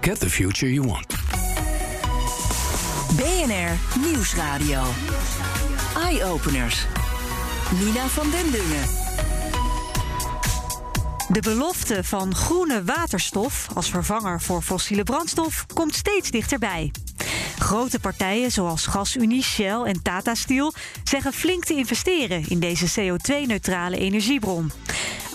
Get the future you want. BNR Nieuwsradio. Eye-openers. Nina van den Dungen. De belofte van groene waterstof als vervanger voor fossiele brandstof komt steeds dichterbij. Grote partijen zoals GasUnie, Shell en Tata Steel zeggen flink te investeren in deze CO2-neutrale energiebron.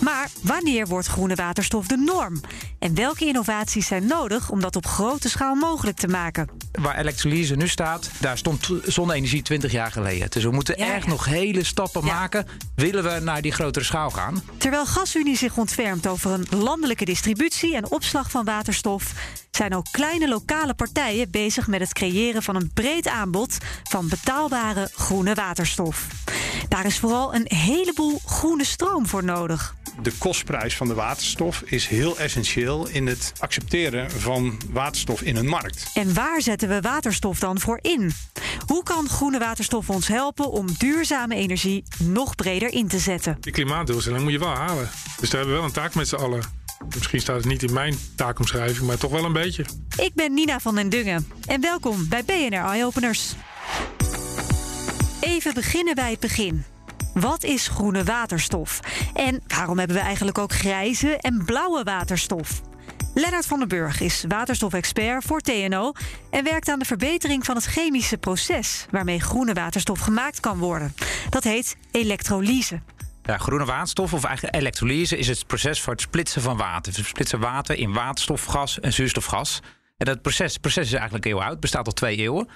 Maar wanneer wordt groene waterstof de norm? En welke innovaties zijn nodig om dat op grote schaal mogelijk te maken? Waar elektrolyse nu staat, daar stond zonne-energie 20 jaar geleden. Dus we moeten Ja, echt ja. nog hele stappen Ja. maken. Willen we naar die grotere schaal gaan? Terwijl GasUnie zich ontfermt over een landelijke distributie en opslag van waterstof, zijn ook kleine lokale partijen bezig met het creëren van een breed aanbod van betaalbare groene waterstof. Daar is vooral een heleboel groene stroom voor nodig. De kostprijs van de waterstof is heel essentieel in het accepteren van waterstof in een markt. En waar zetten we waterstof dan voor in? Hoe kan groene waterstof ons helpen om duurzame energie nog breder in te zetten? Die klimaatdoelstelling moet je wel halen. Dus daar hebben we wel een taak met z'n allen. Misschien staat het niet in mijn taakomschrijving, maar toch wel een beetje. Ik ben Nina van den Dungen en welkom bij BNR Eye Openers. Even beginnen bij het begin. Wat is groene waterstof? En waarom hebben we eigenlijk ook grijze en blauwe waterstof? Lennart van den Burg is waterstofexpert voor TNO en werkt aan de verbetering van het chemische proces waarmee groene waterstof gemaakt kan worden. Dat heet elektrolyse. Ja, groene waterstof, of eigenlijk elektrolyse, is het proces voor het splitsen van water. We splitsen water in waterstof, gas en zuurstofgas. En dat proces, proces is eigenlijk heel oud, bestaat al twee eeuwen.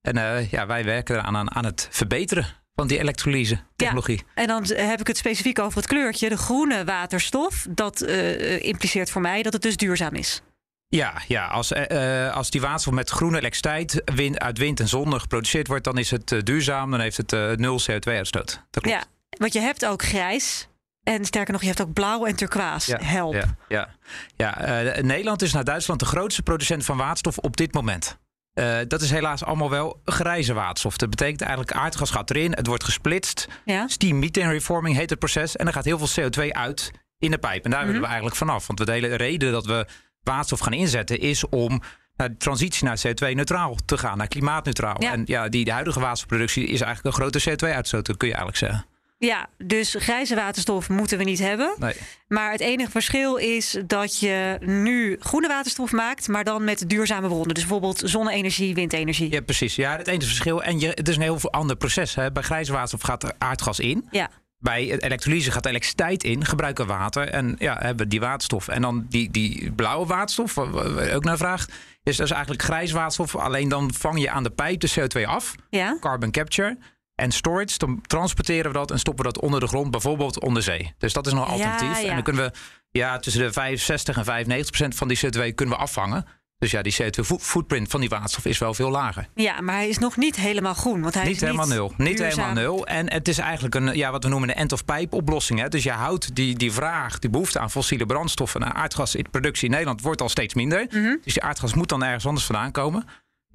En eh, ja, wij werken eraan aan, aan het verbeteren van die elektrolyse-technologie. En dan heb ik het specifiek over het kleurtje, de groene waterstof. Dat eh, impliceert voor mij dat het dus duurzaam is. Ja, ja als, eh, eh, als die waterstof met groene elektriciteit wind, uit wind en zon geproduceerd wordt, dan is het eh, duurzaam. Dan heeft het eh, nul CO2-uitstoot. Dat klopt. Ja, want je hebt ook grijs. En sterker nog, je hebt ook blauw en turquoise. Help. Ja, ja, ja. eh, Nederland is na Duitsland de grootste producent van waterstof op dit moment. Eh, dat is helaas allemaal wel grijze waterstof. Dat betekent eigenlijk aardgas gaat erin, het wordt gesplitst. Ja. Steam methane reforming heet het proces. En er gaat heel veel CO2 uit in de pijp. En daar Mhm. willen we eigenlijk vanaf. Want de hele reden dat we waterstof gaan inzetten is om naar de transitie naar CO2-neutraal te gaan, naar klimaatneutraal. Ja. En ja, die de huidige waterstofproductie is eigenlijk een grote CO2-uitstoot, kun je eigenlijk zeggen. Ja, dus grijze waterstof moeten we niet hebben. Nee. Maar het enige verschil is dat je nu groene waterstof maakt, maar dan met duurzame bronnen. Dus bijvoorbeeld zonne-energie, windenergie. Ja, precies. Ja, het enige verschil. En je, het is een heel ander proces. Hè. Bij grijze waterstof gaat er aardgas in. Ja. Bij elektrolyse gaat elektriciteit in, gebruiken we water en ja, hebben we die waterstof. En dan die, die blauwe waterstof, waar ook naar vraagt, is dus eigenlijk grijs waterstof. Alleen dan vang je aan de pijp de CO2 af, Ja. carbon capture. En storage, dan transporteren we dat en stoppen we dat onder de grond, bijvoorbeeld onder zee. Dus dat is nog een alternatief. ja. En dan kunnen we ja, tussen de 65 en 95 procent van die CO2 kunnen we afvangen. Dus ja, die CO2-footprint van die waterstof is wel veel lager. ja, maar hij is nog niet helemaal groen. Want hij Niet is helemaal nul. Niet helemaal nul. En het is eigenlijk een, ja, wat we noemen een end-of-pipe oplossing. Hè. Dus je houdt die, die vraag, die behoefte aan fossiele brandstoffen en aardgas in de productie in Nederland wordt al steeds minder. Mhm. Dus die aardgas moet dan ergens anders vandaan komen.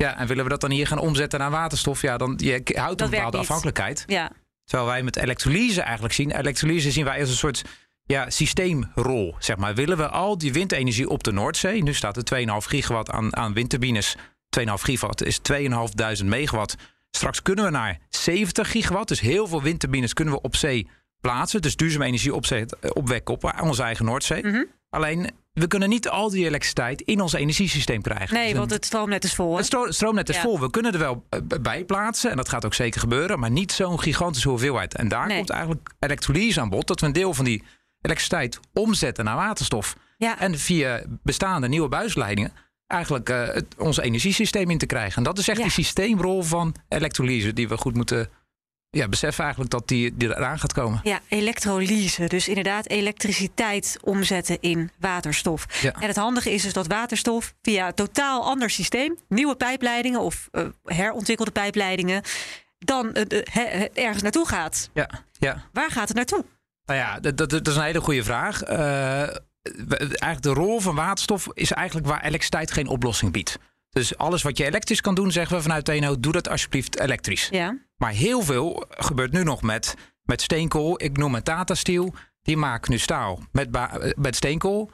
Ja, en willen we dat dan hier gaan omzetten naar waterstof? Ja, dan je houdt een bepaalde afhankelijkheid. Ja. Terwijl wij met elektrolyse eigenlijk zien. Elektrolyse zien wij als een soort ja, systeemrol. Zeg maar. Willen we al die windenergie op de Noordzee? Nu staat er 2,5 gigawatt aan, aan windturbines. 2,5 gigawatt is 2.500 megawatt. Straks kunnen we naar 70 gigawatt. Dus heel veel windturbines kunnen we op zee plaatsen. Dus duurzame energie op zee, eh, opwekken op onze eigen Noordzee. Mhm. Alleen, we kunnen niet al die elektriciteit in ons energiesysteem krijgen. Nee, Dus want het stroomnet is vol. hè? het stro- stroomnet is Ja. vol. We kunnen er wel eh, bij plaatsen. En dat gaat ook zeker gebeuren. Maar niet zo'n gigantische hoeveelheid. En daar Nee. komt eigenlijk elektrolyse aan bod. Dat we een deel van die elektriciteit omzetten naar waterstof. Ja. En via bestaande nieuwe buisleidingen eigenlijk eh, het, ons energiesysteem in te krijgen. En dat is echt Ja. die systeemrol van elektrolyse die we goed moeten ja, beseffen eigenlijk dat die, die eraan gaat komen. Ja, elektrolyse. Dus inderdaad elektriciteit omzetten in waterstof. Ja. En het handige is dus dat waterstof via een totaal ander systeem, nieuwe pijpleidingen of eh, herontwikkelde pijpleidingen, dan eh, ergens naartoe gaat. Ja, ja. Waar gaat het naartoe? Nou ja, dat, dat, dat is een hele goede vraag. Eh, eigenlijk de rol van waterstof is eigenlijk waar elektriciteit geen oplossing biedt. Dus alles wat je elektrisch kan doen, zeggen we vanuit TNO, doe dat alsjeblieft elektrisch. Ja. Maar heel veel gebeurt nu nog met, met steenkool. Ik noem het Tata Steel. Die maken nu staal met, met steenkool.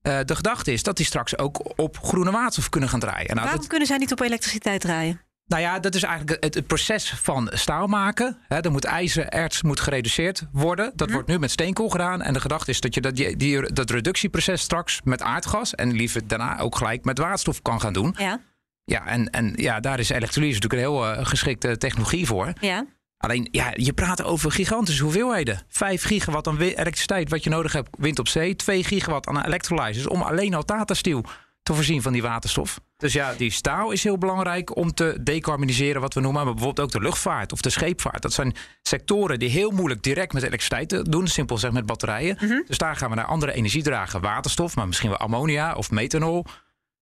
Eh, de gedachte is dat die straks ook op groene waterstof kunnen gaan draaien. Nou, Waarom dat, kunnen zij niet op elektriciteit draaien? nou ja, dat is eigenlijk het, het proces van staal maken. Hè, er moet ijzererts moet gereduceerd worden. Dat wordt nu met steenkool gedaan. En de gedachte is dat je dat, die, die, dat reductieproces straks met aardgas... en liever daarna ook gelijk met waterstof kan gaan doen. Ja. Ja, en, en ja, daar is elektrolyse natuurlijk een heel eh, geschikte technologie voor. Ja. Alleen, ja, je praat over gigantische hoeveelheden. 5 gigawatt aan elektriciteit wat je nodig hebt, wind op zee. 2 gigawatt aan electrolyzers om alleen al Tata Steel te voorzien van die waterstof. Dus ja, die staal is heel belangrijk om te decarboniseren, wat we noemen. Maar bijvoorbeeld ook de luchtvaart of de scheepvaart. Dat zijn sectoren die heel moeilijk direct met elektriciteit te doen. Simpel zeg met batterijen. Dus daar gaan we naar andere energiedragen. Waterstof, maar misschien wel ammonia of methanol.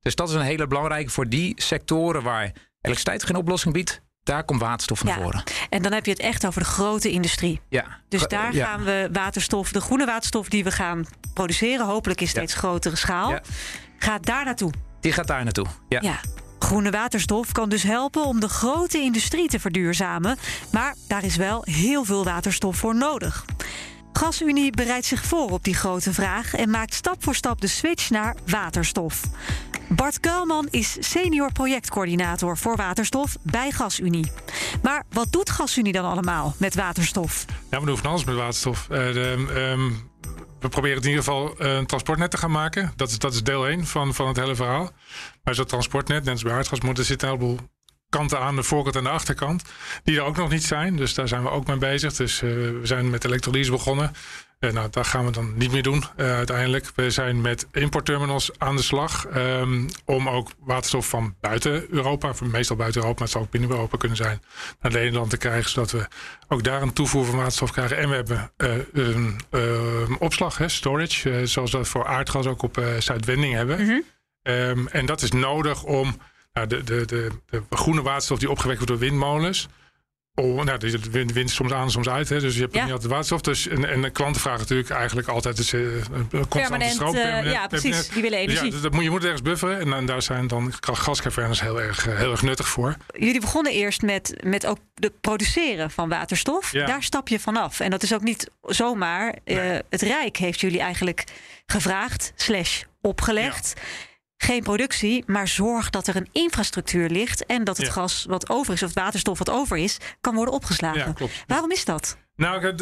Dus dat is een hele belangrijke voor die sectoren waar elektriciteit geen oplossing biedt. Daar komt waterstof naar Ja. voren. En dan heb je het echt over de grote industrie. Ja. Dus daar ja. gaan we waterstof, de groene waterstof die we gaan produceren, hopelijk in steeds grotere schaal, gaat daar naartoe. Die gaat daar naartoe. Ja. Ja. Groene waterstof kan dus helpen om de grote industrie te verduurzamen. Maar daar is wel heel veel waterstof voor nodig. GasUnie bereidt zich voor op die grote vraag en maakt stap voor stap de switch naar waterstof. Bart Kuilman is senior projectcoördinator voor waterstof bij GasUnie. Maar wat doet GasUnie dan allemaal met waterstof? Ja, we doen van alles met waterstof. Eh, ehm, we proberen in ieder geval eh, een transportnet te gaan maken. Dat is, dat is deel 1 van, van het hele verhaal. Maar zo'n transportnet, net als bij aardgas, moet er zitten een heleboel kanten aan, de voorkant en de achterkant. Die er ook nog niet zijn. Dus daar zijn we ook mee bezig. Dus eh, we zijn met elektrolyse begonnen. Eh, nou, dat gaan we dan niet meer doen eh, uiteindelijk. We zijn met importterminals aan de slag. ehm, om ook waterstof van buiten Europa, meestal buiten Europa, maar het zou ook binnen Europa kunnen zijn, naar Nederland te krijgen. Zodat we ook daar een toevoer van waterstof krijgen. En we hebben eh, een eh, opslag, hè, storage, eh, zoals we dat voor aardgas ook op Zuidwending hebben. Ehm, en dat is nodig om nou, de, de, de, de groene waterstof die opgewekt wordt door windmolens. Oh, nou, de wind, wind soms aan en soms uit. Hè, dus je hebt Ja. niet altijd waterstof. Dus, en, en de klanten vragen natuurlijk eigenlijk altijd dus, een constante stroom. eh, ja, precies. Die willen Dus energie. Ja, dus dat moet, je moet ergens bufferen. En daar zijn dan gascavernes heel erg, eh, heel erg nuttig voor. Jullie begonnen eerst met, met ook het produceren van waterstof. Ja. Daar stap je vanaf. En dat is ook niet zomaar. Het Rijk heeft jullie eigenlijk gevraagd, slash opgelegd. Geen productie, maar zorg dat er een infrastructuur ligt... en dat het Ja. gas wat over is, of het waterstof wat over is... kan worden opgeslagen. Ja, klopt. Waarom is dat? Nou,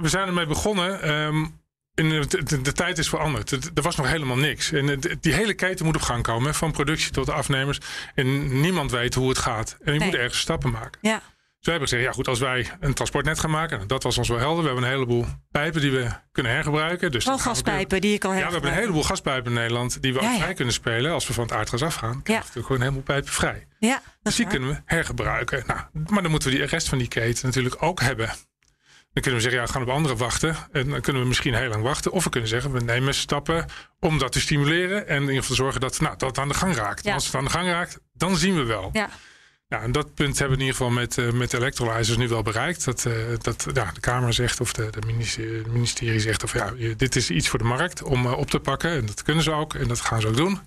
we zijn ermee begonnen. ehm, de, de, de tijd is veranderd. Er was nog helemaal niks. En die hele keten moet op gang komen. Van productie tot de afnemers. En niemand weet hoe het gaat. En je Nee. moet ergens stappen maken. Ja, Wij hebben gezegd, ja goed, als wij een transportnet gaan maken. Dat was ons wel helder. We hebben een heleboel pijpen die we kunnen hergebruiken. Dus we weer- gaspijpen die je kan Ja, we hebben een heleboel gaspijpen in Nederland. Die we Ja, vrij kunnen spelen. Als we van het aardgas afgaan. Krijgen we Ja. natuurlijk gewoon een heleboel pijpen vrij. Ja, Dus die waar. kunnen we hergebruiken. Nou, maar dan moeten we die rest van die keten natuurlijk ook hebben. Dan kunnen we zeggen, ja, we gaan op anderen wachten. En dan kunnen we misschien heel lang wachten. Of we kunnen zeggen, we nemen stappen om dat te stimuleren. En in ieder geval zorgen dat nou, dat het aan de gang raakt. Ja. Als het aan de gang raakt, dan zien we wel. Ja. Nou, en dat punt hebben we in ieder geval met, eh met electrolyzers nu wel bereikt. Dat, eh, dat ja, de Kamer zegt of de, de ministerie, zegt of ja, dit is iets voor de markt om eh, op te pakken. En dat kunnen ze ook en dat gaan ze ook doen.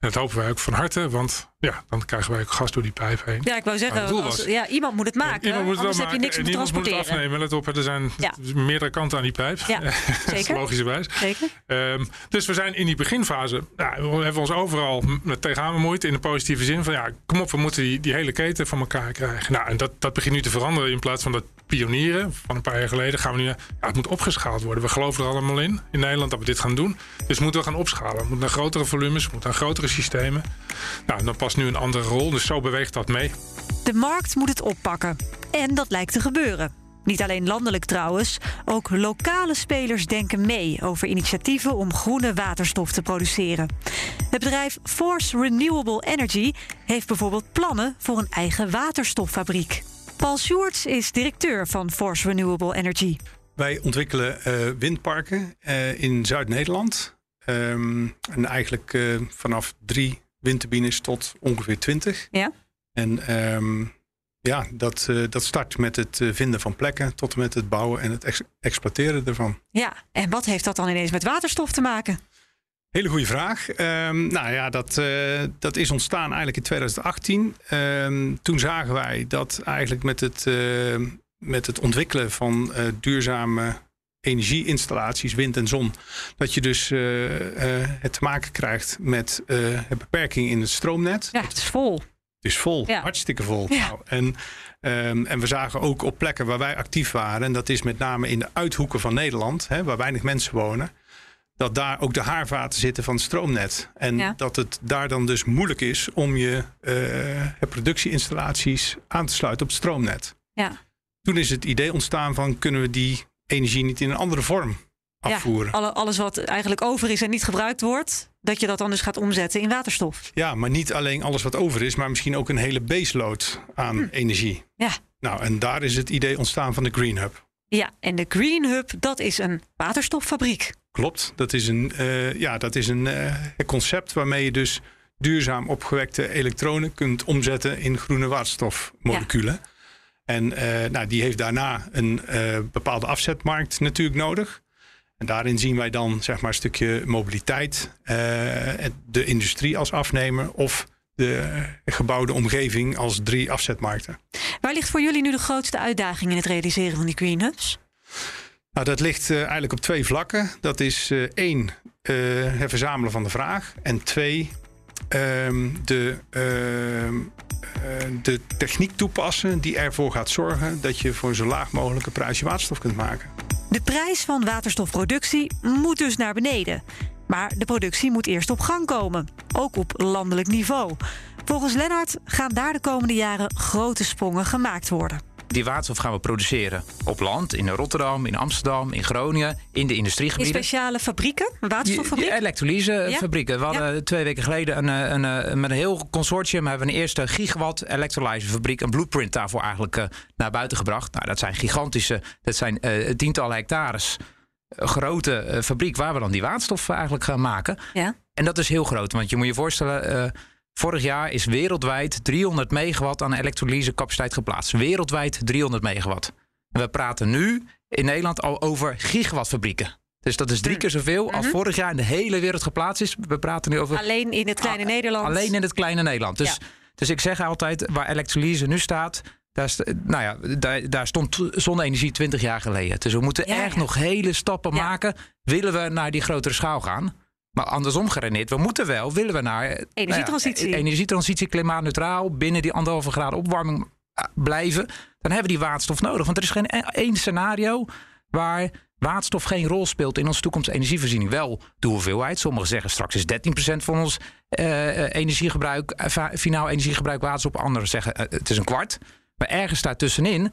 En dat hopen wij ook van harte, want ja, dan krijgen wij ook gas door die pijp heen. Ja, ik wou zeggen, als- ja, iemand moet het maken. Iemand moet het wel anders heb je niks en te iemand moet het transporteren. afnemen. Let op, er zijn Ja. meerdere kanten aan die pijp. Ja, zeker. Logischerwijs. Zeker. Ehm, dus we zijn in die beginfase, nou, we hebben ons overal tegenaan bemoeid in de positieve zin van ja, kom op, we moeten die, die hele keten van elkaar krijgen. Nou, en dat, dat begint nu te veranderen in plaats van dat pionieren van een paar jaar geleden gaan we nu, ja, het moet opgeschaald worden. We geloven er allemaal in, in Nederland, dat we dit gaan doen. Dus moeten we gaan opschalen. We moeten naar grotere volumes, we moeten naar grotere systemen. Nou, dan past nu een andere rol, dus zo beweegt dat mee. De markt moet het oppakken. En dat lijkt te gebeuren. Niet alleen landelijk trouwens, ook lokale spelers denken mee over initiatieven om groene waterstof te produceren. Het bedrijf Force Renewable Energy heeft bijvoorbeeld plannen voor een eigen waterstoffabriek. Paul Sjoerds is directeur van Force Renewable Energy. Wij ontwikkelen uh, windparken uh, in Zuid-Nederland. Um, en eigenlijk uh, vanaf drie windturbines tot ongeveer twintig. Ja. En um, ja, dat, dat start met het vinden van plekken tot en met het bouwen en het ex exploiteren ervan. Ja, en wat heeft dat dan ineens met waterstof te maken? Hele goede vraag. Um, nou ja, dat, uh, dat is ontstaan eigenlijk in 2018. Um, toen zagen wij dat eigenlijk met het, uh, met het ontwikkelen van uh, duurzame energieinstallaties, wind en zon, dat je dus het te maken krijgt met een beperking in het stroomnet. Ja, het is vol. Het is vol, ja. hartstikke vol. Ja. Nou, en, um, en we zagen ook op plekken waar wij actief waren, en dat is met name in de uithoeken van Nederland, hè, waar weinig mensen wonen dat daar ook de haarvaten zitten van het stroomnet. En ja. dat het daar dan dus moeilijk is om je uh, productieinstallaties aan te sluiten op het stroomnet. Ja. Toen is het idee ontstaan van kunnen we die energie niet in een andere vorm afvoeren. Ja, alles wat eigenlijk over is en niet gebruikt wordt, dat je dat dan dus gaat omzetten in waterstof. Ja, maar niet alleen alles wat over is, maar misschien ook een hele baseload aan hm. energie. Ja. Nou, en daar is het idee ontstaan van de Green Hub. Ja, en de Green Hub, dat is een waterstoffabriek. Klopt, dat is een, uh, ja, dat is een uh, concept waarmee je dus duurzaam opgewekte elektronen kunt omzetten in groene waterstofmoleculen. Ja. En uh, nou, die heeft daarna een bepaalde afzetmarkt natuurlijk nodig. En daarin zien wij dan zeg maar een stukje mobiliteit, de industrie als afnemer of de gebouwde omgeving als drie afzetmarkten. Waar ligt voor jullie nu de grootste uitdaging in het realiseren van die green hubs? Nou, dat ligt uh, eigenlijk op twee vlakken. Dat is uh, één, uh, het verzamelen van de vraag. En twee, ehm, de, ehm, de techniek toepassen die ervoor gaat zorgen dat je voor zo laag mogelijk een prijsje waterstof kunt maken. De prijs van waterstofproductie moet dus naar beneden. Maar de productie moet eerst op gang komen, ook op landelijk niveau. Volgens Lennart gaan daar de komende jaren grote sprongen gemaakt worden. Die waterstof gaan we produceren op land, in Rotterdam, in Amsterdam, in Groningen, in de industriegebieden. In speciale fabrieken, waterstoffabrieken? elektrolysefabrieken. Ja? We hadden twee weken geleden een, eh, een, een, eh, met een heel consortium hebben we een eerste gigawatt elektrolysefabriek, een blueprint daarvoor eigenlijk uh, naar buiten gebracht. Nou, dat zijn gigantische, dat zijn uh, tientallen hectares grote fabriek waar we dan die waterstof eigenlijk gaan maken. Ja. En dat is heel groot, want je moet je voorstellen, Vorig jaar is wereldwijd 300 megawatt aan elektrolysecapaciteit geplaatst. Wereldwijd 300 megawatt. En we praten nu in Nederland al over gigawattfabrieken. Dus dat is drie hmm. keer zoveel als mhm. vorig jaar in de hele wereld geplaatst is. We praten nu over. Alleen in het kleine Nederland. Alleen in het kleine Nederland. Dus, dus ik zeg altijd, waar elektrolyse nu staat. Daar, nou ja, daar, daar stond zonne-energie 20 jaar geleden. Dus we moeten echt nog hele stappen maken. Willen we naar die grotere schaal gaan? Maar andersom geredeneerd, we moeten wel, willen we naar nou energietransitie, nou ja, energietransitie klimaatneutraal, binnen die anderhalve graden opwarming eh, blijven, dan hebben we die waterstof nodig. Want er is geen e-, één scenario waar waterstof geen rol speelt in onze toekomstige energievoorziening. Wel de hoeveelheid. Sommigen zeggen straks is 13% van ons uh, energiegebruik, uh, finaal energiegebruik waterstof. Anderen zeggen het is een kwart. Maar ergens daartussenin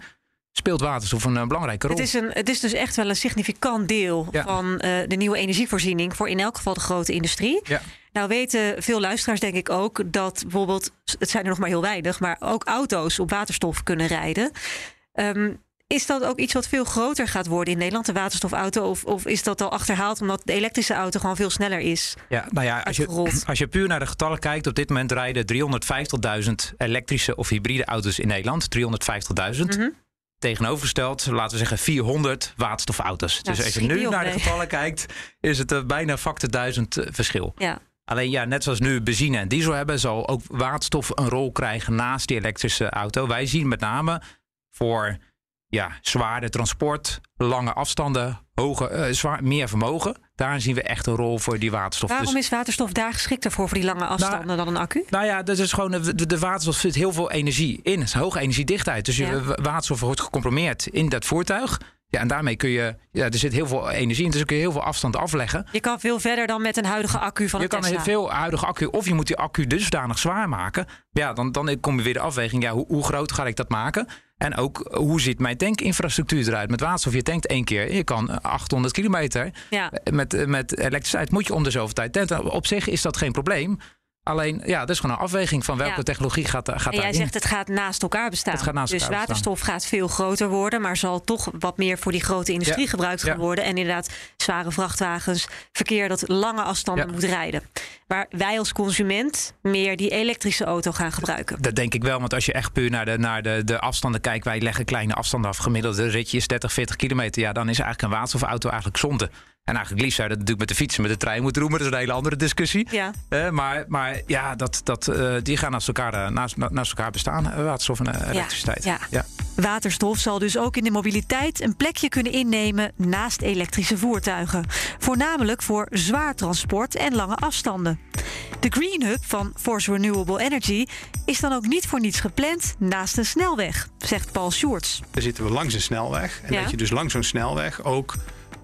speelt waterstof een uh, belangrijke rol. Het is, een, het is dus echt wel een significant deel van uh, de nieuwe energievoorziening voor in elk geval de grote industrie. Ja. Nou weten veel luisteraars denk ik ook dat bijvoorbeeld, het zijn er nog maar heel weinig, maar ook auto's op waterstof kunnen rijden. Um, is dat ook iets wat veel groter gaat worden in Nederland, de waterstofauto? Of, of is dat al achterhaald omdat de elektrische auto gewoon veel sneller is? Ja, nou ja, als je, als je puur naar de getallen kijkt, op dit moment rijden 350.000 elektrische of hybride auto's in Nederland. 350.000. Mm tegenovergesteld, laten we zeggen 400 waterstofauto's. dus als je nu naar de getallen kijkt, is het uh, bijna factor 1000 uh, verschil. Ja. Alleen ja, net zoals nu benzine en diesel hebben, zal ook waterstof een rol krijgen naast die elektrische auto. Wij zien met name voor ja, zwaarder transport, lange afstanden, hoge, uh, zwaar, meer vermogen. Daar zien we echt een rol voor die waterstof. Waarom dus- is waterstof daar geschikter voor, voor die lange afstanden nou, dan een accu? Nou ja, dat is gewoon, de, de waterstof zit heel veel energie in. Het is hoge energiedichtheid. Dus je, waterstof wordt gecomprimeerd in dat voertuig. Ja, en daarmee kun je, ja, er zit heel veel energie in, dus kun je heel veel afstand afleggen. Je kan veel verder dan met een huidige accu van je een Tesla. Je kan veel huidige accu, of je moet die accu dusdanig zwaar maken. Ja, dan, dan kom je weer de afweging, ja, hoe, hoe groot ga ik dat maken? En ook hoe ziet mijn tankinfrastructuur eruit met waterstof? Je tankt één keer, je kan 800 kilometer. Ja. Met, met elektriciteit moet je om de zoveel tijd tanken. Op zich is dat geen probleem. Alleen, ja, dat is gewoon een afweging van welke Ja. technologie gaat, gaat En jij daarin. zegt het gaat naast elkaar bestaan. Het gaat naast dus elkaar bestaan. waterstof gaat veel groter worden, maar zal toch wat meer voor die grote industrie Ja. gebruikt gaan Ja. worden. En inderdaad, zware vrachtwagens, verkeer dat lange afstanden moet rijden. Waar wij als consument meer die elektrische auto gaan gebruiken. Dat denk ik wel, want als je echt puur naar de, naar de, de afstanden kijkt, wij leggen kleine afstanden af. Gemiddelde ritje is 30, 40 kilometer. Ja, dan is eigenlijk een waterstofauto eigenlijk zonde. En eigenlijk liefst zou je dat natuurlijk met de fietsen, met de trein moeten doen, maar dat is een hele andere discussie. Ja. Eh, maar, maar ja, dat, dat, eh, die gaan naast elkaar, eh, naast, naast elkaar bestaan, waterstof en elektriciteit. ja. Ja. Waterstof zal dus ook in de mobiliteit een plekje kunnen innemen naast elektrische voertuigen. Voornamelijk voor zwaar transport en lange afstanden. De Green Hub van Force Renewable Energy is dan ook niet voor niets gepland naast een snelweg, zegt Paul Sjoerds. Daar zitten we langs een snelweg. En Ja. dat je dus langs zo'n snelweg ook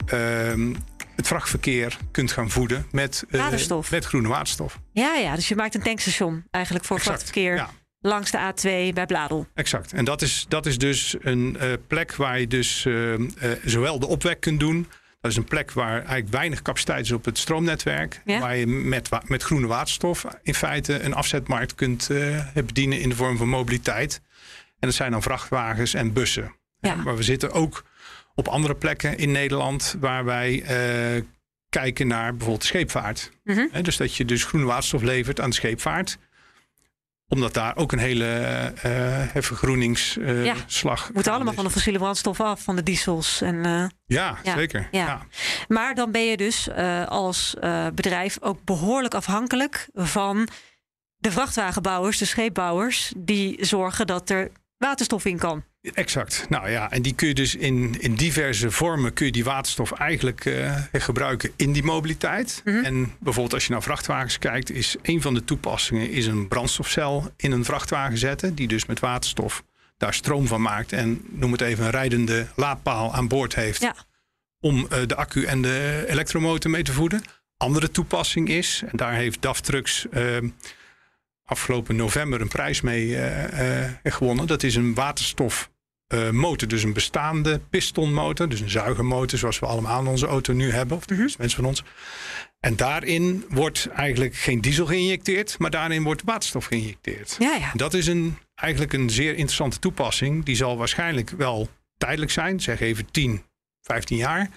ehm, het vrachtverkeer kunt gaan voeden met, eh, Waterstof. met groene waterstof. Ja, ja, dus je maakt een tankstation eigenlijk voor Exact, vrachtverkeer ja. langs de A2 bij Bladel. Exact. En dat is, dat is dus een eh, plek waar je dus eh, zowel de opwek kunt doen. Dat is een plek waar eigenlijk weinig capaciteit is op het stroomnetwerk. Ja. Waar je met, met groene waterstof in feite een afzetmarkt kunt bedienen in de vorm van mobiliteit. En dat zijn dan vrachtwagens en bussen. Ja. Maar we zitten ook op andere plekken in Nederland waar wij eh, kijken naar bijvoorbeeld de scheepvaart. Hè, dus dat je dus groene waterstof levert aan de scheepvaart omdat daar ook een hele eh Ja. vergroeningsslag. We moeten allemaal van de fossiele brandstof af, van de diesels. En, eh, Ja, Ja, zeker. ja. Ja. maar dan ben je dus eh, als eh, bedrijf ook behoorlijk afhankelijk van de vrachtwagenbouwers, de scheepbouwers, die zorgen dat er waterstof in kan. Exact. Nou ja, en die kun je dus in, in diverse vormen kun je die waterstof eigenlijk eh, gebruiken in die mobiliteit. Mhm. En bijvoorbeeld als je naar vrachtwagens kijkt, is een van de toepassingen is een brandstofcel in een vrachtwagen zetten, die dus met waterstof daar stroom van maakt en noem het even een rijdende laadpaal aan boord heeft Ja. om eh, de accu en de elektromotor mee te voeden. Andere toepassing is, en daar heeft DAF Trucks eh, afgelopen november een prijs mee eh, eh, gewonnen. Dat is een waterstofmotor, dus een bestaande pistonmotor, dus een zuigermotor zoals we allemaal in onze auto nu hebben, of de meeste mensen van ons. En daarin wordt eigenlijk geen diesel geïnjecteerd, maar daarin wordt waterstof geïnjecteerd. Ja, ja. Dat is een, eigenlijk een zeer interessante toepassing. Die zal waarschijnlijk wel tijdelijk zijn, zeg even 10, 15 jaar.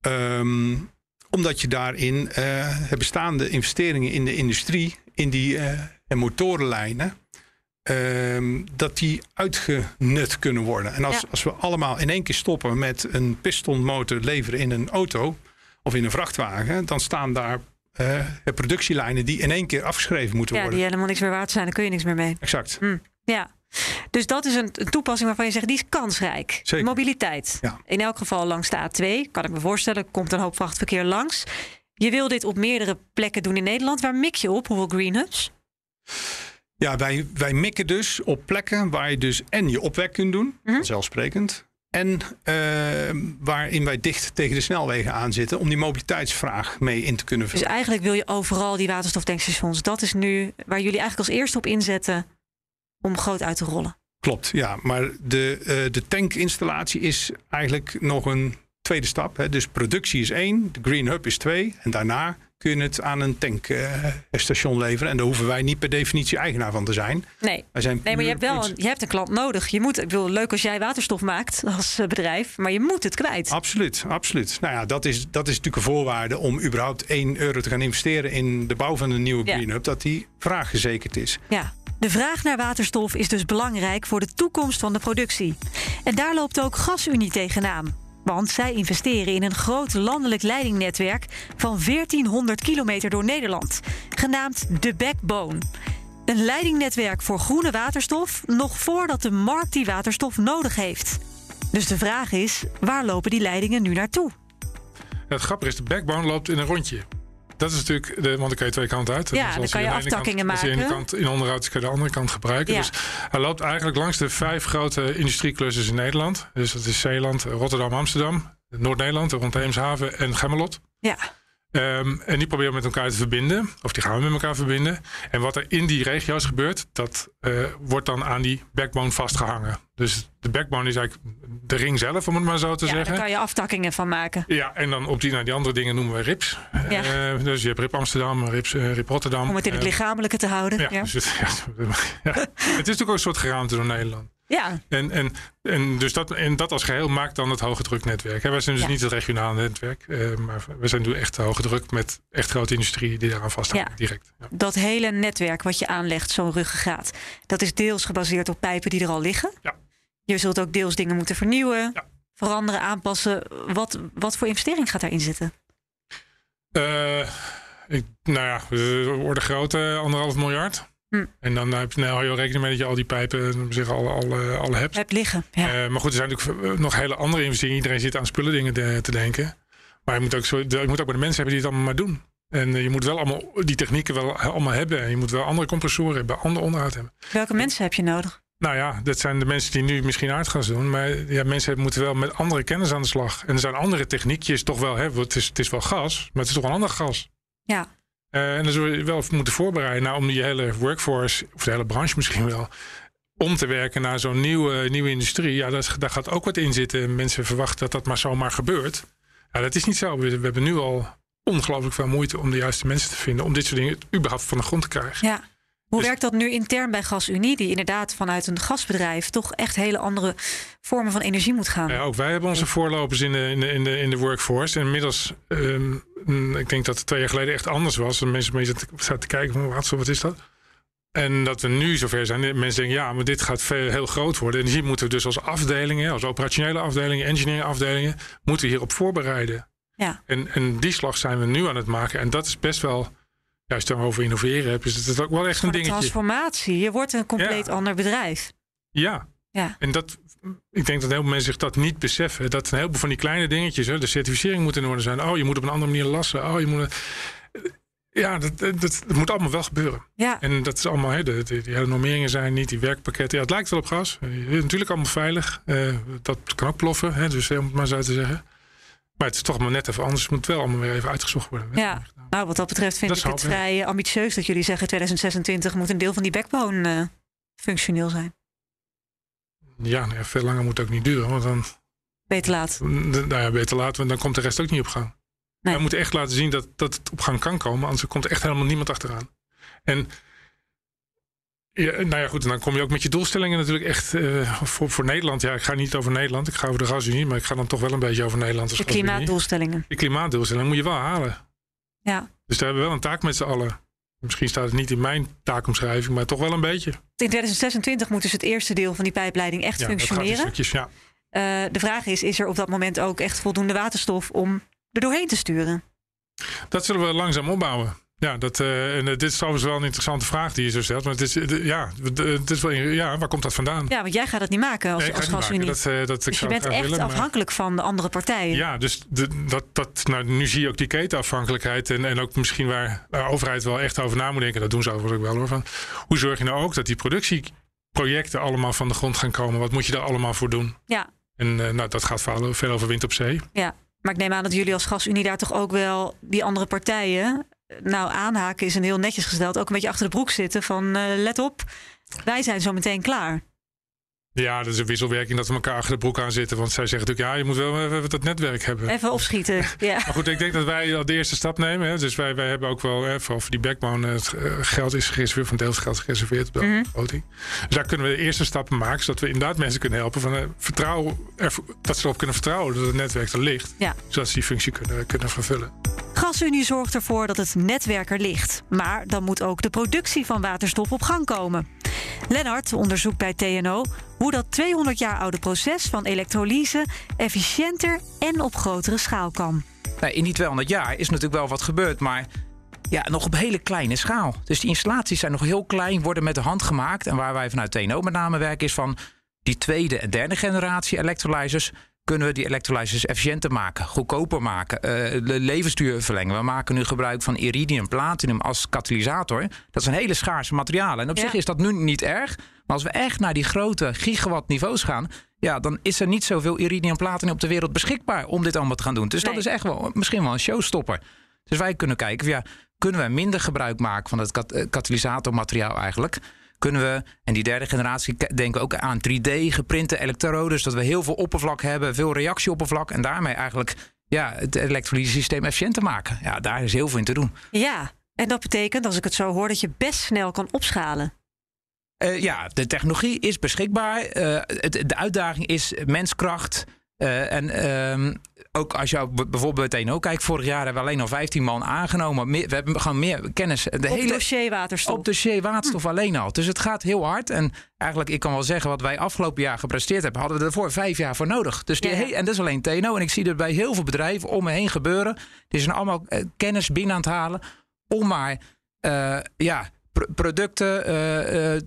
Ehm, omdat je daarin eh het bestaande investeringen in de industrie, in die eh, en motorenlijnen, ehm, dat die uitgenut kunnen worden. En als, Ja. als we allemaal in één keer stoppen met een pistonmotor leveren in een auto of in een vrachtwagen, dan staan daar eh, productielijnen die in één keer afgeschreven moeten ja, worden. die helemaal niks meer waard zijn, daar kun je niks meer mee. Exact. Ja. Dus dat is een, een toepassing waarvan je zegt, die is kansrijk. Zeker. Mobiliteit. Ja. In elk geval langs de A2, kan ik me voorstellen, komt een hoop vrachtverkeer langs. Je wil dit op meerdere plekken doen in Nederland. Waar mik je op? Hoeveel green hubs? Ja, wij, wij mikken dus op plekken waar je dus en je opwek kunt doen, Mhm. vanzelfsprekend. En eh, waarin wij dicht tegen de snelwegen aan zitten om die mobiliteitsvraag mee in te kunnen Dus vullen. eigenlijk wil je overal die waterstoftankstations. Dat is nu waar jullie eigenlijk als eerste op inzetten om groot uit te rollen. Klopt, ja. Maar de, eh, de tankinstallatie is eigenlijk nog een tweede stap. Hè. Dus productie is één, de Green Hub is twee. En daarna kun je het aan een tankstation leveren. En daar hoeven wij niet per definitie eigenaar van te zijn. Nee. Wij zijn Nee, maar je hebt wel een, je hebt een klant nodig. Je moet, ik bedoel, leuk als jij waterstof maakt als eh, bedrijf, maar je moet het kwijt. Absoluut, absoluut. Nou ja, dat is, dat is natuurlijk een voorwaarde om überhaupt 1 euro te gaan investeren in de bouw van een nieuwe Ja. Green Hub. Dat die vraag gezekerd is. Ja. De vraag naar waterstof is dus belangrijk voor de toekomst van de productie. En daar loopt ook GasUnie tegenaan. Want zij investeren in een groot landelijk leidingnetwerk van 1400 kilometer door Nederland, genaamd de Backbone. Een leidingnetwerk voor groene waterstof nog voordat de markt die waterstof nodig heeft. Dus de vraag is, waar lopen die leidingen nu naartoe? Het grappige is, de backbone loopt in een rondje. Dat is natuurlijk, de, want dan kan je twee kanten uit. Ja, Dus dan kan je aftakkingen kant, Als je de ene maken. kant in onderhoud kan je de andere kant gebruiken. Ja. Dus hij loopt eigenlijk langs de vijf grote industrieclusters in Nederland. Dus dat is Zeeland, Rotterdam, Amsterdam, Noord-Nederland, rond Eemshaven en Gemmelot. Ja, Ehm, en die proberen we met elkaar te verbinden. Of die gaan we met elkaar verbinden. En wat er in die regio's gebeurt, dat eh, wordt dan aan die backbone vastgehangen. Dus de backbone is eigenlijk de ring zelf, om het maar zo te Ja, zeggen. daar kan je aftakkingen van maken. Ja, en dan op die, nou, die andere dingen noemen we RIPS. Ja. Eh, dus je hebt RIP Amsterdam, RIP, eh, RIP Rotterdam. Om het in het lichamelijke te houden. ja, Ja, Dus het, ja, ja. het is natuurlijk ook een soort geraamte door Nederland. Ja. En, en, en, dus dat, en dat als geheel maakt dan het hoge druknetwerk. Wij zijn dus Ja. niet het regionale netwerk, eh, maar we zijn nu echt hoge druk met echt grote industrie die daaraan vasthangt Ja. direct. Ja. dat hele netwerk wat je aanlegt, zo'n ruggengraat, dat is deels gebaseerd op pijpen die er al liggen. Ja. Je zult ook deels dingen moeten vernieuwen, veranderen, aanpassen. Wat, wat voor investering gaat daarin zitten? Eh, ik, nou ja, we worden groot, eh, anderhalf miljard. Hm. En dan heb je nou, je rekening mee dat je al die pijpen zich al, al, eh, al hebt. Hebt liggen. Ja. Eh, maar goed, er zijn natuurlijk nog hele andere investeringen. Iedereen zit aan spullen dingen te, te denken. Maar je moet, ook zo, je moet ook bij de mensen hebben die het allemaal maar doen. En eh, je moet wel allemaal die technieken wel allemaal hebben. En je moet wel andere compressoren hebben, ander onderhoud hebben. Welke mensen heb je nodig? Nou ja, dat zijn de mensen die nu misschien aardgas doen. Maar ja, mensen moeten wel met andere kennis aan de slag. En er zijn andere techniekjes toch wel. Hè, het, is, het is wel gas, maar het is toch een ander gas. Ja. Eh, en dan zul je wel moeten voorbereiden nou, om die hele workforce, of de hele branche misschien wel, om te werken naar zo'n nieuwe, nieuwe industrie. Ja, dat, daar gaat ook wat in zitten. Mensen verwachten dat dat maar zomaar gebeurt. Ja, dat is niet zo. We, we hebben nu al ongelooflijk veel moeite om de juiste mensen te vinden. Om dit soort dingen überhaupt van de grond te krijgen. ja. Hoe Dus- werkt dat nu intern bij GasUnie, die inderdaad vanuit een gasbedrijf toch echt hele andere vormen van energie moet gaan? Ja, ook wij hebben onze voorlopers in de, in de, in de, in de workforce. En inmiddels, ehm, mm, ik denk dat het twee jaar geleden echt anders was. En mensen mensen zaten te kijken van wat, wat is dat? En dat we nu zover zijn. Mensen denken, ja, maar dit gaat veel, heel groot worden. En hier moeten we dus als afdelingen, als operationele afdelingen, engineering afdelingen, moeten we hierop voorbereiden. Ja. En, en die slag zijn we nu aan het maken. En dat is best wel, ja, als je het dan over innoveren hebt, is het ook wel echt een dingetje. transformatie. Je wordt een compleet Ja. ander bedrijf. Ja. Ja. En dat, ik denk dat heel veel mensen zich dat niet beseffen. Dat een heleboel van die kleine dingetjes, hè, de certificering moet in orde zijn. Oh, je moet op een andere manier lassen. Oh, je moet. Ja, dat, dat, dat moet allemaal wel gebeuren. Ja. En dat is allemaal, hè, de, de- die hele normeringen zijn niet, die werkpakketten. Ja, het lijkt wel op gas. Eh, natuurlijk allemaal veilig. Eh, dat kan ook ploffen, hè, dus om het maar zo te zeggen. Maar het is toch maar net even anders. Het moet wel allemaal weer even uitgezocht worden. Ja, nou wat dat betreft vind Dat ik het vrij ambitieus dat jullie zeggen 2026 moet een deel van die backbone eh, functioneel zijn. Ja, nou ja, veel langer moet het ook niet duren. Want dan, Beter laat. nou ja, beter laten, want dan komt de rest ook niet op gang. Nee. We moeten echt laten zien dat, dat het op gang kan komen, anders komt er echt helemaal niemand achteraan. En ja, nou ja, goed, en dan kom je ook met je doelstellingen natuurlijk echt eh, voor, voor Nederland. Ja, ik ga niet over Nederland, ik ga over de gasunie, maar ik ga dan toch wel een beetje over Nederland. Als De klimaatdoelstellingen. Die klimaatdoelstellingen moet je wel halen. Ja. Dus daar hebben we wel een taak met z'n allen. Misschien staat het niet in mijn taakomschrijving, maar toch wel een beetje. In 2026 moet dus het eerste deel van die pijpleiding echt Ja, functioneren. stukjes, ja. Eh, de vraag is, is er op dat moment ook echt voldoende waterstof om er doorheen te sturen? Dat zullen we langzaam opbouwen. Ja, dat, eh, en, eh, dit is trouwens wel een interessante vraag die je zo stelt. Maar het is, ja, het is wel, ja, waar komt dat vandaan? Ja, want jij gaat het niet maken als, Nee, als gasunie. Dat, eh, dat, ik Dus je bent echt willen, maar- afhankelijk van de andere partijen. Ja, dus de, dat, dat, nou, nu zie je ook die ketenafhankelijkheid. En, en ook misschien waar de overheid wel echt over na moet denken. Dat doen ze overigens ook wel hoor. Van, hoe zorg je nou ook dat die productieprojecten allemaal van de grond gaan komen? Wat moet je daar allemaal voor doen? Ja. En nou, dat gaat veel over wind op zee. Ja, maar ik neem aan dat jullie als gasunie daar toch ook wel die andere partijen... Nou, aanhaken is een heel netjes gesteld. Ook een beetje achter de broek zitten van eh, let op, wij zijn zo meteen klaar. Ja, dat is een wisselwerking dat we elkaar achter de broek aan zitten. Want zij zeggen natuurlijk, ja, je moet wel even dat netwerk hebben. Even opschieten. Ja. Maar goed, ik denk dat wij al de eerste stap nemen. Hè. Dus wij, wij hebben ook wel, hè, voor die backbone, het eh, geld is gereserveerd, van deels geld gereserveerd op de begroting. Dus daar kunnen we de eerste stappen maken, zodat we inderdaad mensen kunnen helpen van eh, vertrouwen, er, dat ze erop kunnen vertrouwen dat het netwerk er ligt. Ja. Zodat ze die functie kunnen, kunnen vervullen. GasUnie zorgt ervoor dat het netwerk er ligt. Maar dan moet ook de productie van waterstof op gang komen. Lennart onderzoekt bij TNO hoe dat 200 jaar oude proces van elektrolyse efficiënter en op grotere schaal kan. Nou, in die 200 jaar is natuurlijk wel wat gebeurd, maar ja, nog op hele kleine schaal. Dus die installaties zijn nog heel klein, worden met de hand gemaakt. En waar wij vanuit TNO met name werken is van die tweede en derde generatie electrolyzers kunnen we die electrolyzers efficiënter maken, goedkoper maken, eh, de levensduur verlengen. We maken nu gebruik van iridium platinum als katalysator. Dat zijn hele schaarse materialen. En op Ja. zich is dat nu niet erg. Maar als we echt naar die grote gigawatt niveaus gaan, ja, dan is er niet zoveel iridium platinum op de wereld beschikbaar om dit allemaal te gaan doen. Dus dat is echt wel misschien wel een showstopper. Dus wij kunnen kijken, ja, kunnen we minder gebruik maken van het kat katalysatormateriaal eigenlijk? Kunnen we, en die derde generatie denken we ook aan 3D geprinte elektrodes, dat we heel veel oppervlak hebben, veel reactieoppervlak en daarmee eigenlijk ja, het elektrolysesysteem efficiënter maken. Ja, daar is heel veel in te doen. Ja, en dat betekent, als ik het zo hoor, dat je best snel kan opschalen. Uh, ja, de technologie is beschikbaar. Uh, het, de uitdaging is menskracht. Uh, en ehm, ook als je bijvoorbeeld bij TNO kijkt, vorig jaar hebben we alleen al 15 man aangenomen. we hebben gewoon meer kennis. De op hele, dossier waterstof. Op dossier waterstof hm. alleen al. Dus het gaat heel hard. En eigenlijk, ik kan wel zeggen, wat wij afgelopen jaar gepresteerd hebben, hadden we ervoor vijf jaar voor nodig. Dus die en dat is alleen TNO. En ik zie dat bij heel veel bedrijven om me heen gebeuren. Die zijn allemaal kennis binnen aan het halen om maar uh, ja, producten uh,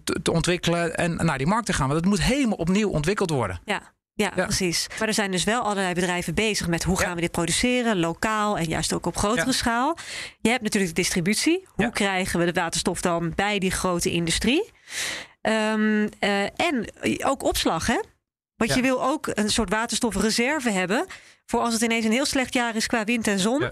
te, te, ontwikkelen en naar die markt te gaan. Want het moet helemaal opnieuw ontwikkeld worden. Ja. Ja, precies. Maar er zijn dus wel allerlei bedrijven bezig met hoe gaan we dit produceren, lokaal en juist ook op grotere schaal. Je hebt natuurlijk de distributie. Hoe krijgen we de waterstof dan bij die grote industrie? Um, uh, en ook opslag, hè? Want je wil ook een soort waterstofreserve hebben voor als het ineens een heel slecht jaar is qua wind en zon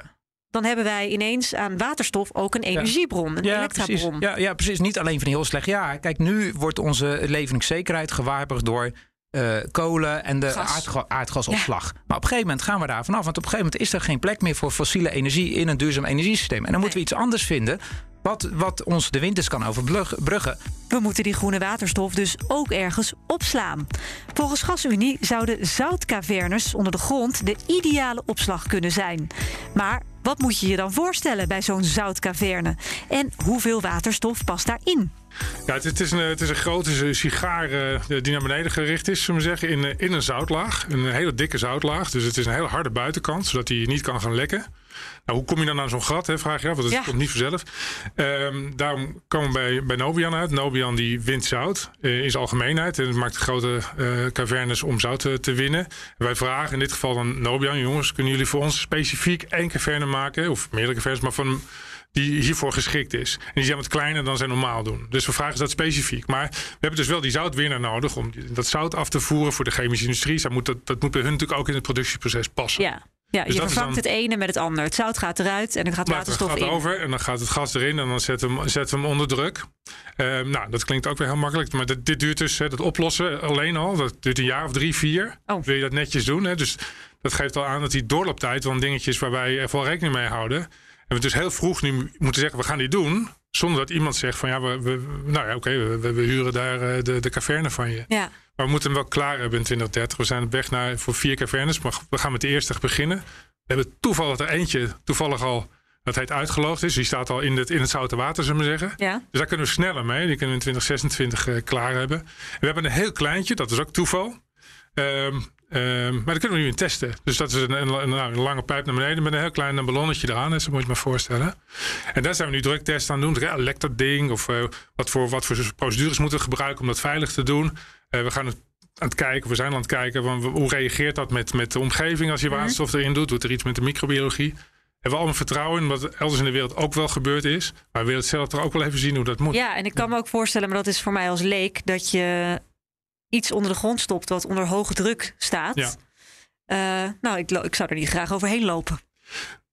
dan hebben wij ineens aan waterstof ook een energiebron, een ja, elektrabron. Ja, ja, precies. Niet alleen van een heel slecht jaar. Kijk, nu wordt onze leveringszekerheid gewaarborgd door uh, kolen en de aardga aardgasopslag. Maar op een gegeven moment gaan we daar vanaf. Want op een gegeven moment is er geen plek meer voor fossiele energie in een duurzaam energiesysteem. En dan moeten we iets anders vinden. Wat, wat ons de winters kan overbruggen. We moeten die groene waterstof dus ook ergens opslaan. Volgens GasUnie zouden zoutcavernes onder de grond de ideale opslag kunnen zijn. Maar wat moet je je dan voorstellen bij zo'n zoutkaverne? En hoeveel waterstof past daarin? Ja, het, is een, het is een grote sigaar uh, die naar beneden gericht is, zullen we zeggen, in, eh, in een zoutlaag. Een hele dikke zoutlaag. Dus het is een hele harde buitenkant, zodat hij niet kan gaan lekken. Nou, hoe kom je dan naar zo'n gat, hè, vraag je af, want dat komt niet vanzelf. Um, daarom komen we bij, bij Nobian uit. Nobian die wint zout uh, in zijn algemeenheid. En het maakt grote uh, cavernes om zout te, te winnen. En wij vragen in dit geval dan Nobian, jongens, kunnen jullie voor ons specifiek één caverne maken? Of meerdere cavernes, maar van die hiervoor geschikt is. En die zijn wat kleiner dan zij normaal doen. Dus we vragen dat specifiek. Maar we hebben dus wel die zoutwinner nodig om dat zout af te voeren voor de chemische industrie. Dat moet, dat, dat moet bij hun natuurlijk ook in het productieproces passen. Ja. Ja, dus je vervangt het ene met het ander. Het zout gaat eruit en dan gaat waterstof gaat in. over en dan gaat het gas erin en dan zetten we hem, zetten we hem onder druk. Uh, nou, dat klinkt ook weer heel makkelijk. Maar dit, dit duurt dus, hè, dat oplossen alleen al, dat duurt een jaar of drie, vier. Oh. Wil je dat netjes doen. Hè? Dus dat geeft al aan dat die doorlooptijd wel een dingetje is waar wij er wel rekening mee houden. We dus heel vroeg nu moeten zeggen, we gaan die doen. Zonder dat iemand zegt van ja, we, we nou ja, oké, we, we, huren daar uh, de, de caverne van je. Ja. Maar we moeten hem wel klaar hebben in 2030. We zijn op weg naar voor vier cavernes, maar we gaan met de eerste beginnen. We hebben toevallig er eentje, toevallig al, dat heet uitgeloofd is. Die staat al in het, in het zoute water, zullen we zeggen. Ja. Dus daar kunnen we sneller mee. Die kunnen we in 2026 uh, klaar hebben. En we hebben een heel kleintje, dat is ook toeval. Um, Um, maar dat kunnen we nu in testen. Dus dat is een, een, een, een, lange pijp naar beneden met een heel klein ballonnetje eraan. Zo moet je maar voorstellen. En daar zijn we nu druktesten aan doen. Ja, lekt dat ding? Of uh, wat, voor, wat voor procedures moeten we gebruiken om dat veilig te doen? Uh, we gaan het aan het kijken, we zijn aan het kijken, van, hoe reageert dat met, met de omgeving als je mhm. waterstof erin doet? Doet er iets met de microbiologie? Hebben we allemaal vertrouwen in wat elders in de wereld ook wel gebeurd is. Maar we willen het zelf toch ook wel even zien hoe dat moet. Ja, en ik kan me ook voorstellen, maar dat is voor mij als leek, dat je iets onder de grond stopt wat onder hoge druk staat. Ja. Uh, nou, ik, ik zou er niet graag overheen lopen.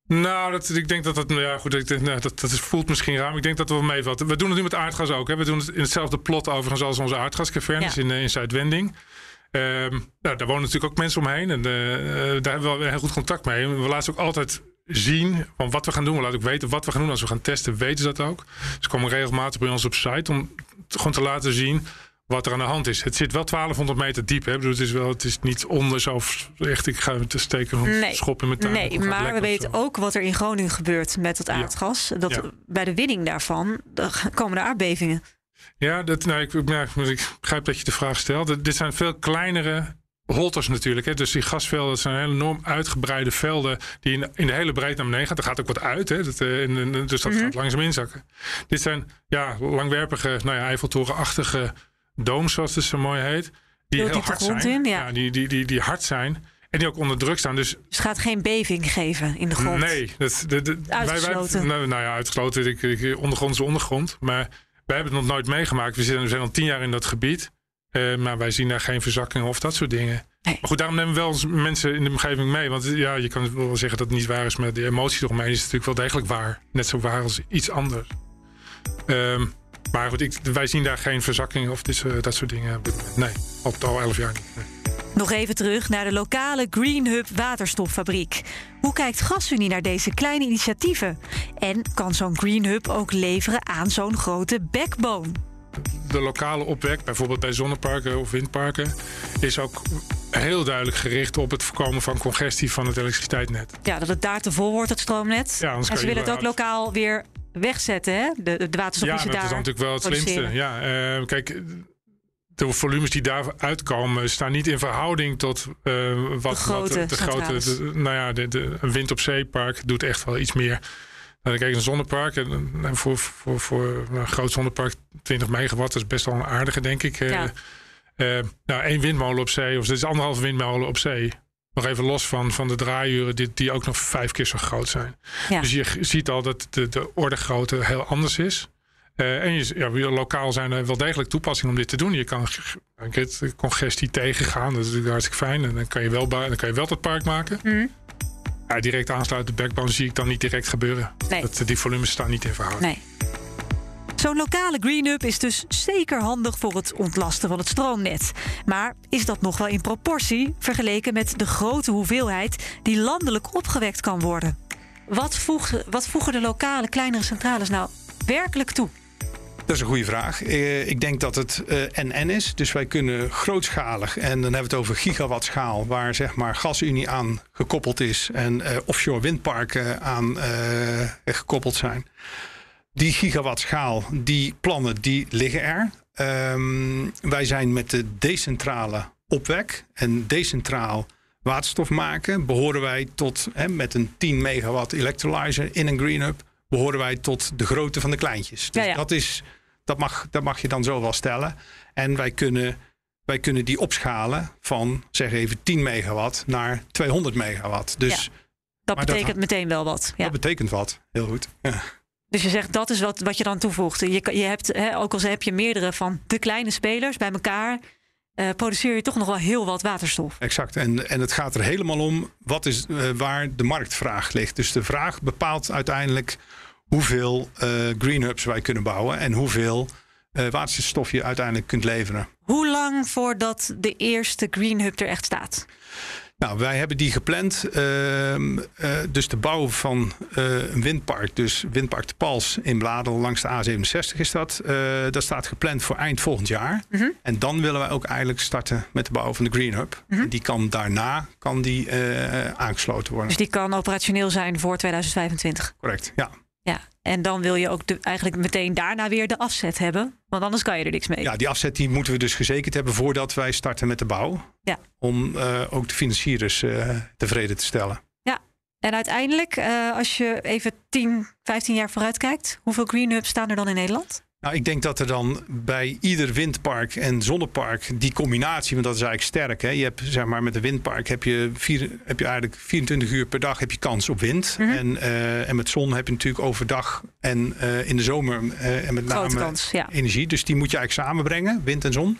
Nou, dat, ik denk dat dat, nou ja, goed, ik, nou, dat, dat voelt misschien raar, maar ik denk dat we wel meevatten. We doen het nu met aardgas ook. Hè. We doen het in hetzelfde plot overigens als onze aardgascavernes in, uh, in Zuidwending. Um, nou, daar wonen natuurlijk ook mensen omheen en uh, daar hebben we heel goed contact mee. We laten ook altijd zien van wat we gaan doen. We laten ook weten wat we gaan doen. Als we gaan testen, weten ze dat ook. Ze komen regelmatig bij ons op site om gewoon te laten zien wat er aan de hand is. Het zit wel 1200 meter diep. Hè? Bedoel, het is wel, het is niet onder zo echt. Ik ga te steken nee. schop in mijn tuin. Nee, maar we weten ook wat er in Groningen gebeurt met het aardgas. Dat bij de winning daarvan komen er aardbevingen. Ja, dat, nou, ik, ja, ik begrijp dat je de vraag stelt. Dit zijn veel kleinere holters natuurlijk. Hè. Dus die gasvelden zijn enorm uitgebreide velden die in, in de hele breedte naar beneden gaan. Er gaat ook wat uit, hè. Dat, uh, in, dus dat mm -hmm. gaat langzaam inzakken. Dit zijn ja, langwerpige, nou ja, Eiffeltorenachtige dooms, zoals het zo mooi heet. Die heel hard zijn. In, ja. die, die, die, die hard zijn. En die ook onder druk staan. Dus, dus het gaat geen beving geven in de grond? Nee. Dat, uitgesloten? Wij, nou, nou, ja, uitgesloten. Ik, ik, ondergrond is ondergrond. Maar wij hebben het nog nooit meegemaakt. We, zitten, we zijn al tien jaar in dat gebied. Uh, maar wij zien daar geen verzakkingen of dat soort dingen. Maar goed, daarom nemen we wel mensen in de omgeving mee. Want ja, je kan wel zeggen dat het niet waar is, maar de emotie eromheen is natuurlijk wel degelijk waar. Net zo waar als iets anders. Ehm, maar goed, ik, wij zien daar geen verzakking of dit, dat soort dingen. Nee, al, al elf jaar niet. nee. Nog even terug naar de lokale Green Hub waterstoffabriek. Hoe kijkt GasUnie naar deze kleine initiatieven? En kan zo'n Green Hub ook leveren aan zo'n grote backbone? de lokale opwek, bijvoorbeeld bij zonneparken of windparken, is ook heel duidelijk gericht op het voorkomen van congestie van het elektriciteitsnet. Ja, dat het daar te vol wordt, het stroomnet. Ja, en ze willen het ook lokaal weer wegzetten, hè? De, de waterstof ja, die ze dat daar is dan natuurlijk wel het slimste. Ja, eh, kijk, de volumes die daar uitkomen staan niet in verhouding tot eh, wat, grote wat de grote. de- nou ja, de, de, een wind op zeepark doet echt wel iets meer. Nou, kijk, een zonnepark, en, en voor, voor, voor een groot zonnepark, 20 megawatt, dat is best wel een aardige, denk ik. Eh, Ja. nou, één windmolen op zee, of is anderhalve windmolen op zee. Nog even los van, van de draaiuren, die, die ook nog vijf keer zo groot zijn. Ja. Dus je ziet al dat de, de orde grootte heel anders is. Eh, en je, ja, lokaal zijn er wel degelijk toepassingen om dit te doen. Je kan keer congestie tegengaan, dat is natuurlijk hartstikke fijn. En dan kan je wel, dan kan je wel dat park maken. Mhm. Ja, direct aansluiten de backbone zie ik dan niet direct gebeuren. Nee. Dat, die volumes staan niet in verhouding. Nee. Zo'n lokale Green Hub is dus zeker handig voor het ontlasten van het stroomnet. Maar is dat nog wel in proportie vergeleken met de grote hoeveelheid die landelijk opgewekt kan worden? Wat voegen, wat voegen de lokale kleinere centrales nou werkelijk toe? Dat is een goede vraag. Eh, ik denk dat het eh NN is. Dus wij kunnen grootschalig, en dan hebben we het over gigawattschaal, waar zeg maar gasunie aan gekoppeld is en eh, offshore windparken aan eh, gekoppeld zijn. Die gigawattschaal, die plannen, die liggen er. Ehm, wij zijn met de decentrale opwek en decentraal waterstof maken, behoren wij tot, hè, met een 10 megawatt electrolyzer in een green hub, behoren wij tot de grootte van de kleintjes. Dus Ja, ja. dat is, dat mag, dat mag je dan zo wel stellen. En wij kunnen, wij kunnen die opschalen van, zeg even 10 megawatt naar 200 megawatt. Dus Ja. Dat betekent meteen wel wat. Ja. dat betekent wat. Heel goed. Dus je zegt dat is wat, wat je dan toevoegt. Je, je hebt, hè, ook al heb je meerdere van de kleine spelers bij elkaar, eh, produceer je toch nog wel heel wat waterstof. Exact. En, en het gaat er helemaal om wat is, eh, waar de marktvraag ligt. Dus de vraag bepaalt uiteindelijk hoeveel eh green hubs wij kunnen bouwen en hoeveel waterstof je uiteindelijk kunt leveren. Hoe lang voordat de eerste Green Hub er echt staat? Nou, wij hebben die gepland. ehm, eh, dus de bouw van eh, een windpark, dus windpark de Pals in Bladel langs de A67 is dat. eh, dat staat gepland voor eind volgend jaar. Mhm. En dan willen wij ook eigenlijk starten met de bouw van de Green Hub. Mhm. Die kan daarna kan die, aangesloten worden. Dus die kan operationeel zijn voor 2025. Correct, ja. Ja. En dan wil je ook de, eigenlijk meteen daarna weer de afzet hebben. Want anders kan je er niks mee. Ja, die afzet die moeten we dus gezekerd hebben voordat wij starten met de bouw. Ja. Om eh, ook de financiers eh, tevreden te stellen. En uiteindelijk, eh, als je even 10, 15 jaar vooruit kijkt, hoeveel Green Hubs staan er dan in Nederland? Nou, ik denk dat er dan bij ieder windpark en zonnepark die combinatie, want dat is eigenlijk sterk. Hè? Je hebt zeg maar met een windpark heb je, vier, heb je eigenlijk 24 uur per dag heb je kans op wind. Mhm. en, eh, en met zon heb je natuurlijk overdag en eh, in de zomer eh, en met name kans, ja. energie. Dus die moet je eigenlijk samenbrengen, wind en zon.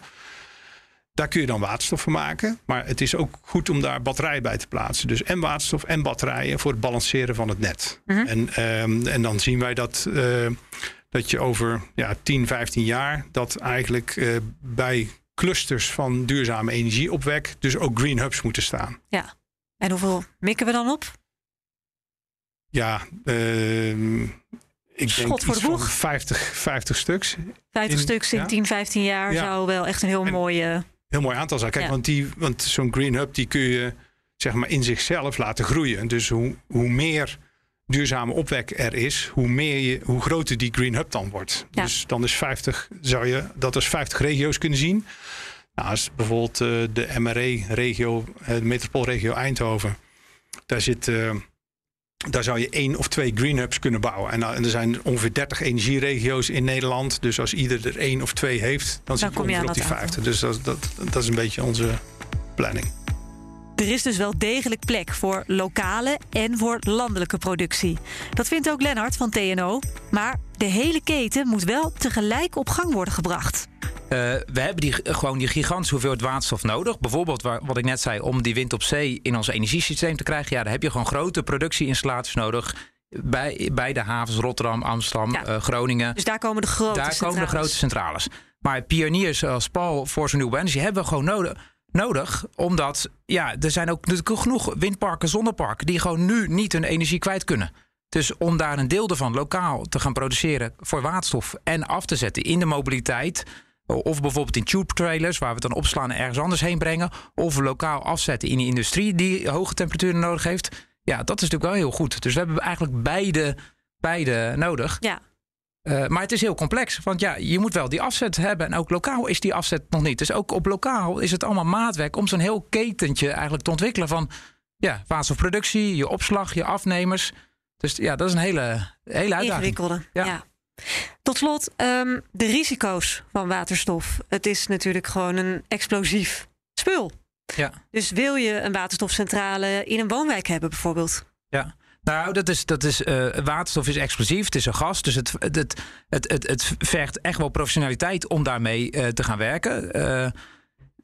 Daar kun je dan waterstof van maken. Maar het is ook goed om daar batterijen bij te plaatsen. Dus en waterstof en batterijen voor het balanceren van het net. Mhm. En, ehm, en dan zien wij dat, dat je over ja, 10, 15 jaar... dat eigenlijk eh, bij clusters van duurzame energieopwek... dus ook green hubs moeten staan. Ja. En hoeveel mikken we dan op? Ja, ehm, ik Schot denk voor iets de boeg. van 50, 50 stuks. 50 In- stuks in ja. 10, 15 jaar Ja. zou wel echt een heel En- mooie... heel mooi aantal zijn. Kijk, Ja. want, die, want zo'n green hub die kun je zeg maar in zichzelf laten groeien. Dus hoe, hoe meer duurzame opwek er is, hoe, meer je, hoe groter die green hub dan wordt. Ja. Dus dan is 50, zou je dat als 50 regio's kunnen zien. Nou, als bijvoorbeeld eh, de MRE-regio, eh, de metropoolregio Eindhoven, daar zit. eh, daar zou je één of twee green hubs kunnen bouwen. En, en er zijn ongeveer 30 energieregio's in Nederland. Dus als ieder er één of twee heeft, dan, zit je ongeveer op die dat aantal. 50. Dus dat, dat, dat is een beetje onze planning. Er is dus wel degelijk plek voor lokale en voor landelijke productie. Dat vindt ook Lennart van TNO. Maar de hele keten moet wel tegelijk op gang worden gebracht. we hebben die, gewoon die gigantische hoeveelheid waterstof nodig. Bijvoorbeeld wat ik net zei, om die wind op zee in ons energiesysteem te krijgen. Ja, daar heb je gewoon grote productieinstallaties nodig. Bij, bij de havens Rotterdam, Amsterdam, Groningen. Dus daar komen de grote daar centrales. komen de grote centrales. Maar pioniers als Paul voor Renewable Energy hebben we gewoon nodig nodig. Omdat ja, er zijn ook genoeg windparken, zonneparken die gewoon nu niet hun energie kwijt kunnen. Dus om daar een deel ervan lokaal te gaan produceren voor waterstof en af te zetten in de mobiliteit. Of bijvoorbeeld in tube trailers, waar we het dan opslaan en ergens anders heen brengen. Of lokaal afzetten in de industrie die hoge temperaturen nodig heeft. Ja, dat is natuurlijk wel heel goed. Dus we hebben eigenlijk beide, beide nodig. Ja. Uh, maar het is heel complex. Want ja, je moet wel die afzet hebben. En ook lokaal is die afzet nog niet. Dus ook op lokaal is het allemaal maatwerk om zo'n heel ketentje eigenlijk te ontwikkelen van ja, waterstofproductie, je opslag, je afnemers. Dus ja, dat is een hele, hele uitdaging. Ingewikkelde. Ja. Tot slot, um, de risico's van waterstof. Het is natuurlijk gewoon een explosief spul. Ja. Dus wil je een waterstofcentrale in een woonwijk hebben, bijvoorbeeld? Ja. Nou, dat is, dat is, uh, waterstof is explosief, het is een gas. Dus het, het, het, het, het, vergt echt wel professionaliteit om daarmee uh, te gaan werken. Uh,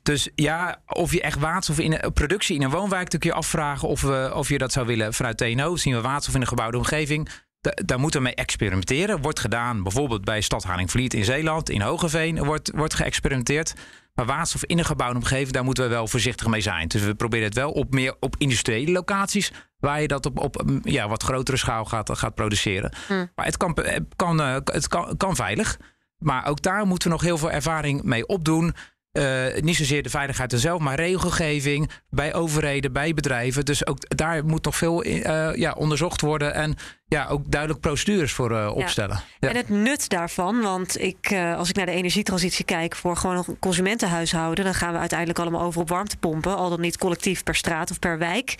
dus ja, of je echt waterstof in een productie in een woonwijk kun je afvragen of, of je dat zou willen vanuit TNO. Zien we waterstof in een gebouwde omgeving. Da daar moeten we mee experimenteren. Wordt gedaan bijvoorbeeld bij Stad Haringvliet in Zeeland, in Hogeveen wordt, wordt geëxperimenteerd. Maar waterstof in een gebouwde omgeving, daar moeten we wel voorzichtig mee zijn. Dus we proberen het wel op meer op industriële locaties, waar je dat op, op ja, wat grotere schaal gaat, gaat produceren. Hm. Maar het kan, kan, het kan, kan veilig. Maar ook daar moeten we nog heel veel ervaring mee opdoen. Uh, niet zozeer de veiligheid zelf, maar regelgeving bij overheden, bij bedrijven. Dus ook daar moet nog veel uh, ja, onderzocht worden en ja, ook duidelijk procedures voor uh, opstellen. Ja. En het nut daarvan, want ik, als ik naar de energietransitie kijk voor gewoon een consumentenhuishouden, dan gaan we uiteindelijk allemaal over op warmtepompen, al dan niet collectief per straat of per wijk.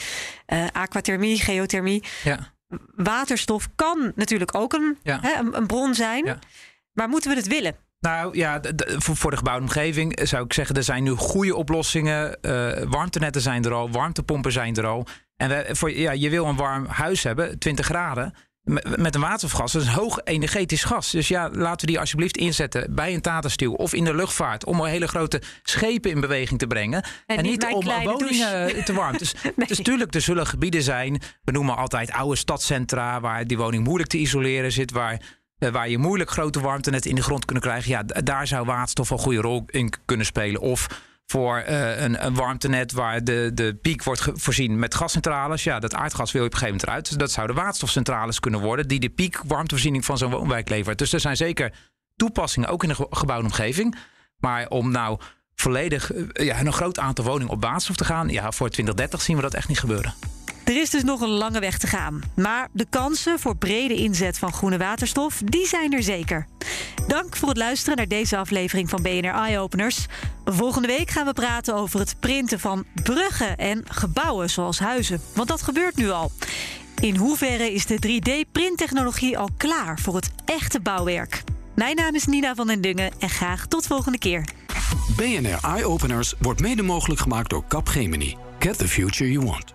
aquathermie, geothermie. Ja. Waterstof kan natuurlijk ook een, hè, een, een bron zijn, maar moeten we het willen? Nou ja, voor de gebouwde omgeving zou ik zeggen, er zijn nu goede oplossingen. Uh, warmtenetten zijn er al, warmtepompen zijn er al. En we, voor, ja, je wil een warm huis hebben, 20 graden. Met een waterstofgas, dat is een hoog energetisch gas. Dus ja, laten we die alsjeblieft inzetten bij een Tata of in de luchtvaart. Om een hele grote schepen in beweging te brengen. En, en niet, niet om woningen te warmen. Dus, nee. dus tuurlijk, er zullen gebieden zijn. We noemen altijd oude stadcentra waar die woning moeilijk te isoleren zit. Waar waar je moeilijk grote warmtenetten in de grond kunnen krijgen. Ja, daar zou waterstof een goede rol in kunnen spelen. Of voor uh, een, een, warmtenet waar de, de piek wordt voorzien met gascentrales. Ja, dat aardgas wil je op een gegeven moment eruit. Dus dat zouden waterstofcentrales kunnen worden die de piek warmtevoorziening van zo'n woonwijk levert. Dus er zijn zeker toepassingen ook in de gebouwde omgeving. Maar om nou volledig ja, een groot aantal woningen op waterstof te gaan, ja, voor 2030 zien we dat echt niet gebeuren. Er is dus nog een lange weg te gaan. Maar de kansen voor brede inzet van groene waterstof, die zijn er zeker. Dank voor het luisteren naar deze aflevering van BNR Eye Openers. Volgende week gaan we praten over het printen van bruggen en gebouwen zoals huizen. Want dat gebeurt nu al. In hoeverre is de 3D-printtechnologie al klaar voor het echte bouwwerk? Mijn naam is Nina van den Dungen en graag tot volgende keer. BNR Eye Openers wordt mede mogelijk gemaakt door Capgemini. Get the future you want.